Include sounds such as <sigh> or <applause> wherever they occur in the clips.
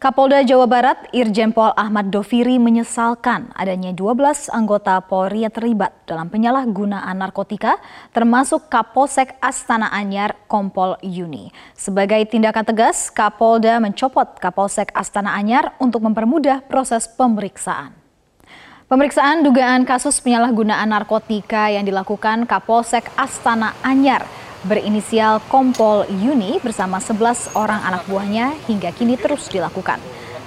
Kapolda Jawa Barat Irjen Pol Ahmad Doviri menyesalkan adanya 12 anggota Polri yang terlibat dalam penyalahgunaan narkotika termasuk Kapolsek Astana Anyar Kompol Yuni. Sebagai tindakan tegas, Kapolda mencopot Kapolsek Astana Anyar untuk mempermudah proses pemeriksaan. Pemeriksaan dugaan kasus penyalahgunaan narkotika yang dilakukan Kapolsek Astana Anyar berinisial Kompol Yuni bersama 11 orang anak buahnya hingga kini terus dilakukan.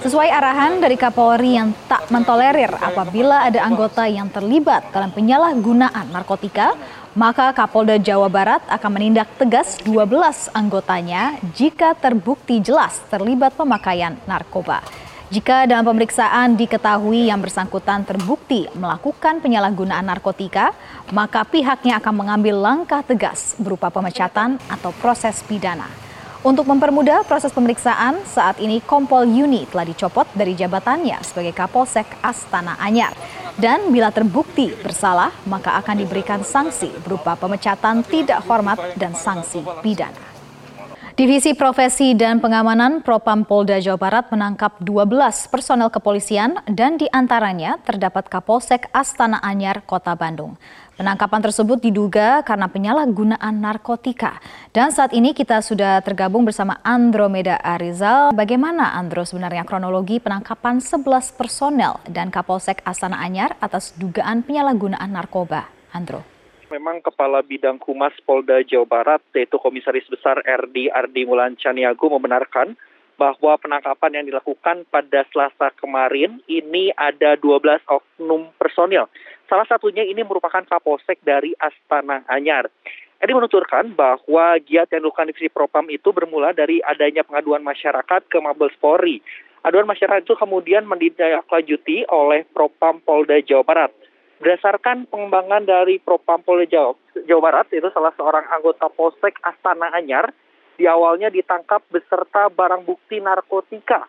Sesuai arahan dari Kapolri yang tak mentolerir apabila ada anggota yang terlibat dalam penyalahgunaan narkotika, maka Kapolda Jawa Barat akan menindak tegas 12 anggotanya jika terbukti jelas terlibat pemakaian narkoba. Jika dalam pemeriksaan diketahui yang bersangkutan terbukti melakukan penyalahgunaan narkotika, maka pihaknya akan mengambil langkah tegas berupa pemecatan atau proses pidana. Untuk mempermudah proses pemeriksaan, saat ini Kompol Yuni telah dicopot dari jabatannya sebagai Kapolsek Astana Anyar. Dan bila terbukti bersalah, maka akan diberikan sanksi berupa pemecatan tidak hormat dan sanksi pidana. Divisi Profesi dan Pengamanan Propam Polda Jawa Barat menangkap 12 personel kepolisian dan di antaranya terdapat Kapolsek Astana Anyar, Kota Bandung. Penangkapan tersebut diduga karena penyalahgunaan narkotika. Dan saat ini kita sudah tergabung bersama Andromeda Arizal. Bagaimana Andro sebenarnya kronologi penangkapan 11 personel dan Kapolsek Astana Anyar atas dugaan penyalahgunaan narkoba? Andro memang Kepala Bidang Humas Polda Jawa Barat, yaitu Komisaris Besar RD Ardi Mulan Caniago membenarkan bahwa penangkapan yang dilakukan pada Selasa kemarin ini ada 12 oknum personil. Salah satunya ini merupakan Kapolsek dari Astana Anyar. Ini menuturkan bahwa giat yang dilakukan divisi Propam itu bermula dari adanya pengaduan masyarakat ke Mabes Polri. Aduan masyarakat itu kemudian ditindaklanjuti oleh Propam Polda Jawa Barat. Berdasarkan pengembangan dari Propam Polda Jawa, Jawa Barat, itu salah seorang anggota Polsek Astana Anyar, di awalnya ditangkap beserta barang bukti narkotika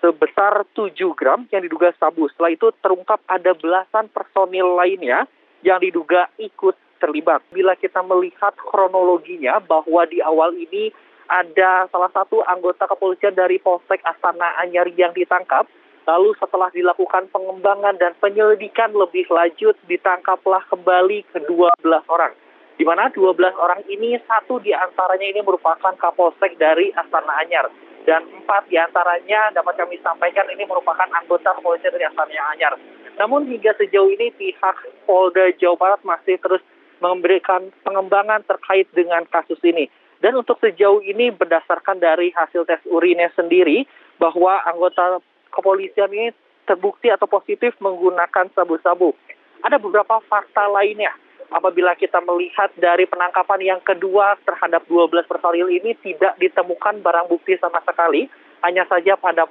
sebesar 7 gram yang diduga sabu. Setelah itu terungkap ada belasan personil lainnya yang diduga ikut terlibat. Bila kita melihat kronologinya bahwa di awal ini ada salah satu anggota kepolisian dari Polsek Astana Anyar yang ditangkap, Lalu setelah dilakukan pengembangan dan penyelidikan lebih lanjut, ditangkaplah kembali ke-12 orang. Di mana 12 orang ini, satu di antaranya ini merupakan Kapolsek dari Astana Anyar. Dan empat di antaranya dapat kami sampaikan ini merupakan anggota kepolisian dari Astana Anyar. Namun hingga sejauh ini pihak Polda Jawa Barat masih terus memberikan pengembangan terkait dengan kasus ini. Dan untuk sejauh ini berdasarkan dari hasil tes urinnya sendiri, bahwa anggota kepolisian ini terbukti atau positif menggunakan sabu-sabu. Ada beberapa fakta lainnya. Apabila kita melihat dari penangkapan yang kedua terhadap 12 personil ini tidak ditemukan barang bukti sama sekali. Hanya saja pada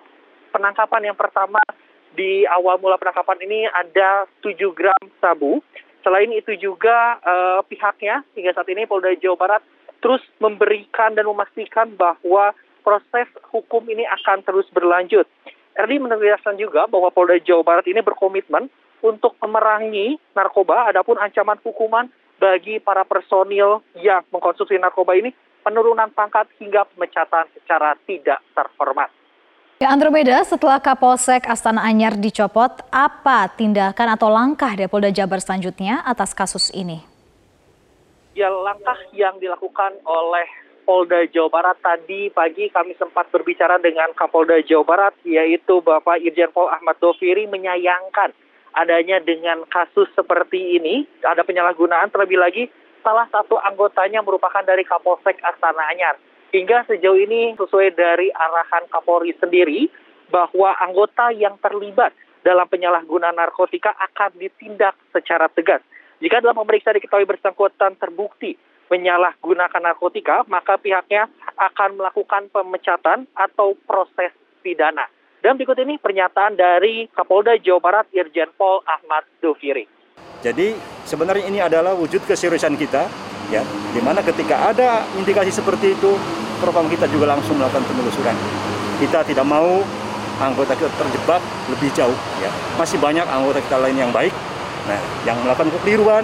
penangkapan yang pertama di awal mula penangkapan ini ada 7 gram sabu. Selain itu juga eh, pihaknya hingga saat ini Polda Jawa Barat terus memberikan dan memastikan bahwa proses hukum ini akan terus berlanjut. Erdi menegaskan juga bahwa Polda Jawa Barat ini berkomitmen untuk memerangi narkoba, adapun ancaman hukuman bagi para personil yang mengkonsumsi narkoba ini penurunan pangkat hingga pemecatan secara tidak terhormat. Ya Andromeda, setelah Kapolsek Astana Anyar dicopot, apa tindakan atau langkah dari Polda Jabar selanjutnya atas kasus ini? Ya langkah yang dilakukan oleh Polda Jawa Barat tadi pagi kami sempat berbicara dengan Kapolda Jawa Barat yaitu Bapak Irjen Pol Ahmad Doviri menyayangkan adanya dengan kasus seperti ini ada penyalahgunaan terlebih lagi salah satu anggotanya merupakan dari Kapolsek Astana Anyar. Hingga sejauh ini sesuai dari arahan Kapolri sendiri bahwa anggota yang terlibat dalam penyalahgunaan narkotika akan ditindak secara tegas. Jika dalam pemeriksaan diketahui bersangkutan terbukti menyalahgunakan narkotika, maka pihaknya akan melakukan pemecatan atau proses pidana. Dan berikut ini pernyataan dari Kapolda Jawa Barat Irjen Pol Ahmad Dufiri. Jadi sebenarnya ini adalah wujud keseriusan kita, ya, di mana ketika ada indikasi seperti itu, propam kita juga langsung melakukan penelusuran. Kita tidak mau anggota kita terjebak lebih jauh, ya. Masih banyak anggota kita lain yang baik, nah, yang melakukan kekeliruan,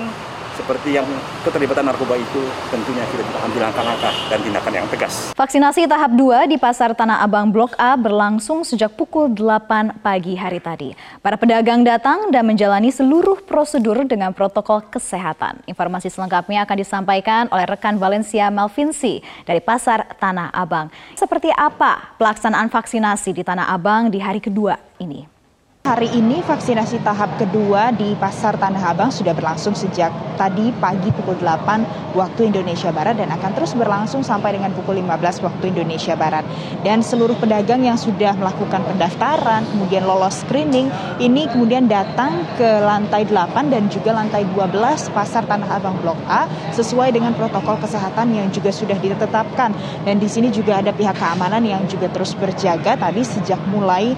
seperti yang keterlibatan narkoba itu tentunya kita ambil langkah-langkah dan tindakan yang tegas. Vaksinasi tahap 2 di Pasar Tanah Abang Blok A berlangsung sejak pukul 8 pagi hari tadi. Para pedagang datang dan menjalani seluruh prosedur dengan protokol kesehatan. Informasi selengkapnya akan disampaikan oleh rekan Valencia Malvinsi dari Pasar Tanah Abang. Seperti apa pelaksanaan vaksinasi di Tanah Abang di hari kedua ini? Hari ini vaksinasi tahap kedua di Pasar Tanah Abang sudah berlangsung sejak tadi pagi pukul 8 waktu Indonesia Barat dan akan terus berlangsung sampai dengan pukul 15 waktu Indonesia Barat. Dan seluruh pedagang yang sudah melakukan pendaftaran, kemudian lolos screening, ini kemudian datang ke lantai 8 dan juga lantai 12 Pasar Tanah Abang Blok A sesuai dengan protokol kesehatan yang juga sudah ditetapkan. Dan di sini juga ada pihak keamanan yang juga terus berjaga tadi sejak mulai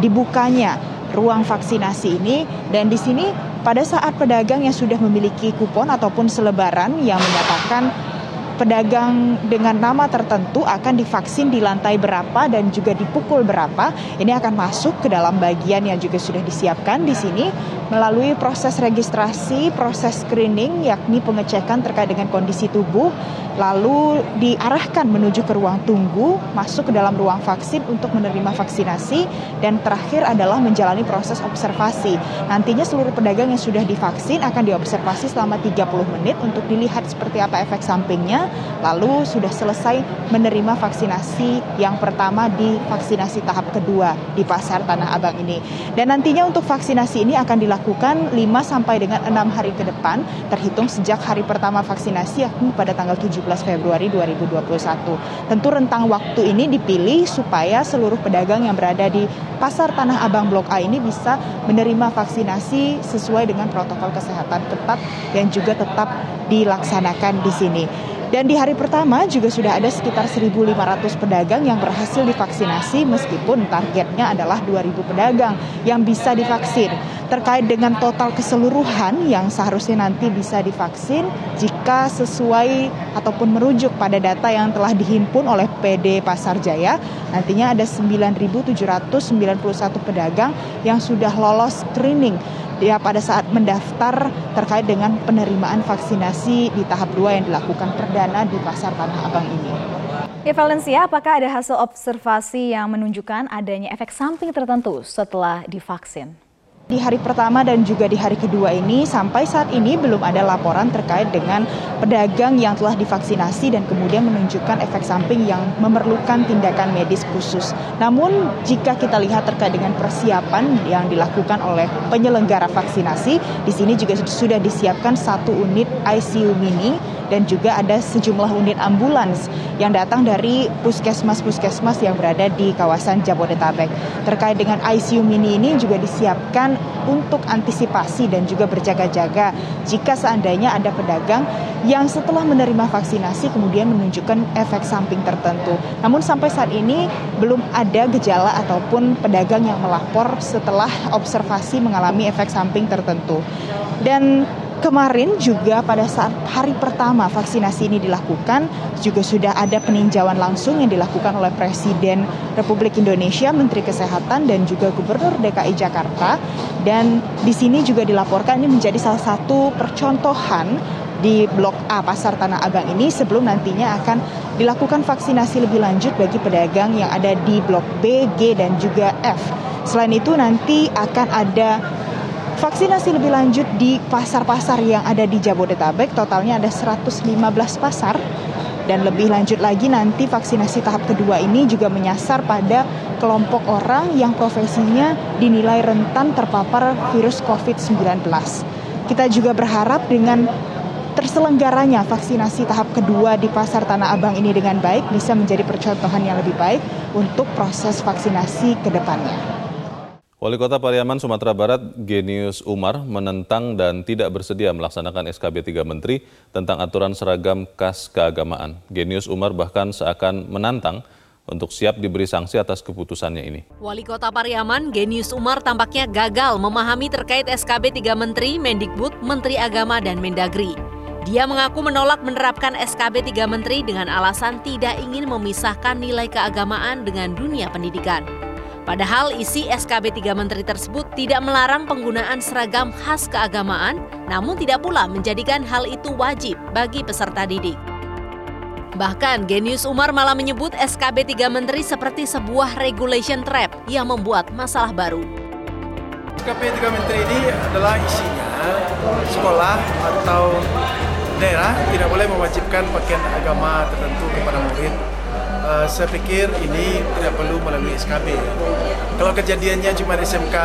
dibukanya ruang vaksinasi ini. Dan di sini pada saat pedagang yang sudah memiliki kupon ataupun selebaran yang menyatakan pedagang dengan nama tertentu akan divaksin di lantai berapa dan juga dipukul berapa. Ini akan masuk ke dalam bagian yang juga sudah disiapkan di sini melalui proses registrasi, proses screening yakni pengecekan terkait dengan kondisi tubuh, lalu diarahkan menuju ke ruang tunggu, masuk ke dalam ruang vaksin untuk menerima vaksinasi dan terakhir adalah menjalani proses observasi. Nantinya seluruh pedagang yang sudah divaksin akan diobservasi selama 30 menit untuk dilihat seperti apa efek sampingnya lalu sudah selesai menerima vaksinasi yang pertama di vaksinasi tahap kedua di Pasar Tanah Abang ini. Dan nantinya untuk vaksinasi ini akan dilakukan 5 sampai dengan 6 hari ke depan terhitung sejak hari pertama vaksinasi yakni pada tanggal 17 Februari 2021. Tentu rentang waktu ini dipilih supaya seluruh pedagang yang berada di Pasar Tanah Abang Blok A ini bisa menerima vaksinasi sesuai dengan protokol kesehatan ketat dan juga tetap dilaksanakan di sini. Dan di hari pertama juga sudah ada sekitar 1.500 pedagang yang berhasil divaksinasi meskipun targetnya adalah 2.000 pedagang yang bisa divaksin. Terkait dengan total keseluruhan yang seharusnya nanti bisa divaksin jika sesuai ataupun merujuk pada data yang telah dihimpun oleh PD Pasar Jaya, nantinya ada 9.791 pedagang yang sudah lolos screening ya pada saat mendaftar terkait dengan penerimaan vaksinasi di tahap 2 yang dilakukan perdana di Pasar Tanah Abang ini. Ya Valencia, apakah ada hasil observasi yang menunjukkan adanya efek samping tertentu setelah divaksin? Di hari pertama dan juga di hari kedua ini sampai saat ini belum ada laporan terkait dengan pedagang yang telah divaksinasi dan kemudian menunjukkan efek samping yang memerlukan tindakan medis khusus. Namun jika kita lihat terkait dengan persiapan yang dilakukan oleh penyelenggara vaksinasi, di sini juga sudah disiapkan satu unit ICU mini dan juga ada sejumlah unit ambulans yang datang dari puskesmas-puskesmas yang berada di kawasan Jabodetabek. Terkait dengan ICU mini ini juga disiapkan untuk antisipasi dan juga berjaga-jaga jika seandainya ada pedagang yang setelah menerima vaksinasi kemudian menunjukkan efek samping tertentu. Namun sampai saat ini belum ada gejala ataupun pedagang yang melapor setelah observasi mengalami efek samping tertentu. Dan Kemarin juga pada saat hari pertama vaksinasi ini dilakukan juga sudah ada peninjauan langsung yang dilakukan oleh Presiden Republik Indonesia, Menteri Kesehatan dan juga Gubernur DKI Jakarta dan di sini juga dilaporkan ini menjadi salah satu percontohan di Blok A Pasar Tanah Abang ini sebelum nantinya akan dilakukan vaksinasi lebih lanjut bagi pedagang yang ada di Blok B, G dan juga F. Selain itu nanti akan ada Vaksinasi lebih lanjut di pasar-pasar yang ada di Jabodetabek, totalnya ada 115 pasar. Dan lebih lanjut lagi nanti vaksinasi tahap kedua ini juga menyasar pada kelompok orang yang profesinya dinilai rentan terpapar virus COVID-19. Kita juga berharap dengan terselenggaranya vaksinasi tahap kedua di Pasar Tanah Abang ini dengan baik bisa menjadi percontohan yang lebih baik untuk proses vaksinasi ke depannya. Wali Kota Pariaman, Sumatera Barat, Genius Umar, menentang dan tidak bersedia melaksanakan SKB 3 Menteri tentang aturan seragam kas keagamaan. Genius Umar bahkan seakan menantang untuk siap diberi sanksi atas keputusannya ini. Wali Kota Pariaman, Genius Umar tampaknya gagal memahami terkait SKB 3 Menteri, Mendikbud, Menteri Agama, dan Mendagri. Dia mengaku menolak menerapkan SKB 3 Menteri dengan alasan tidak ingin memisahkan nilai keagamaan dengan dunia pendidikan. Padahal isi SKB 3 Menteri tersebut tidak melarang penggunaan seragam khas keagamaan, namun tidak pula menjadikan hal itu wajib bagi peserta didik. Bahkan Genius Umar malah menyebut SKB 3 Menteri seperti sebuah regulation trap yang membuat masalah baru. SKB 3 Menteri ini adalah isinya sekolah atau daerah tidak boleh mewajibkan pakaian agama tertentu kepada murid uh, saya pikir ini tidak perlu melalui SKB. Kalau kejadiannya cuma SMK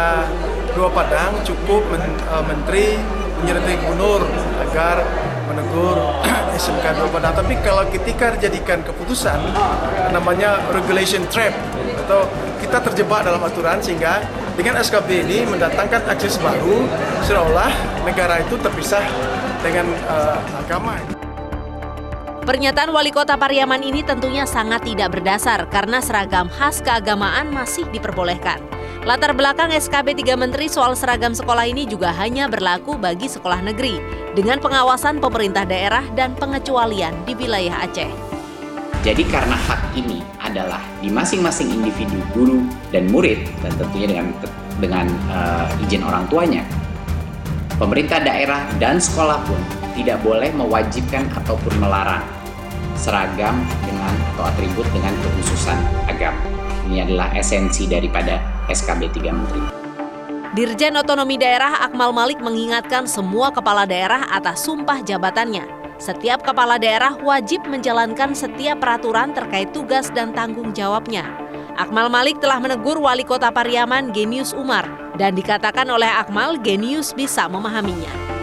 Dua Padang, cukup men, uh, Menteri menyertai gubernur agar menegur <clears throat> SMK Dua Padang. Tapi kalau ketika dijadikan keputusan, namanya regulation trap, atau kita terjebak dalam aturan sehingga dengan SKB ini mendatangkan akses baru, seolah negara itu terpisah dengan uh, agama. Pernyataan wali kota Pariaman ini tentunya sangat tidak berdasar karena seragam khas keagamaan masih diperbolehkan. Latar belakang SKB 3 Menteri soal seragam sekolah ini juga hanya berlaku bagi sekolah negeri dengan pengawasan pemerintah daerah dan pengecualian di wilayah Aceh. Jadi karena hak ini adalah di masing-masing individu guru dan murid dan tentunya dengan dengan uh, izin orang tuanya, pemerintah daerah dan sekolah pun tidak boleh mewajibkan ataupun melarang seragam dengan atau atribut dengan kekhususan agama. Ini adalah esensi daripada SKB 3 Menteri. Dirjen Otonomi Daerah Akmal Malik mengingatkan semua kepala daerah atas sumpah jabatannya. Setiap kepala daerah wajib menjalankan setiap peraturan terkait tugas dan tanggung jawabnya. Akmal Malik telah menegur wali kota Pariaman Genius Umar dan dikatakan oleh Akmal Genius bisa memahaminya.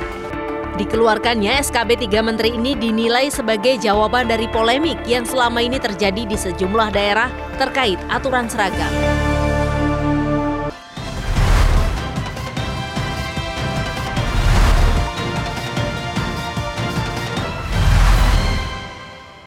Dikeluarkannya SKB 3 Menteri ini dinilai sebagai jawaban dari polemik yang selama ini terjadi di sejumlah daerah terkait aturan seragam.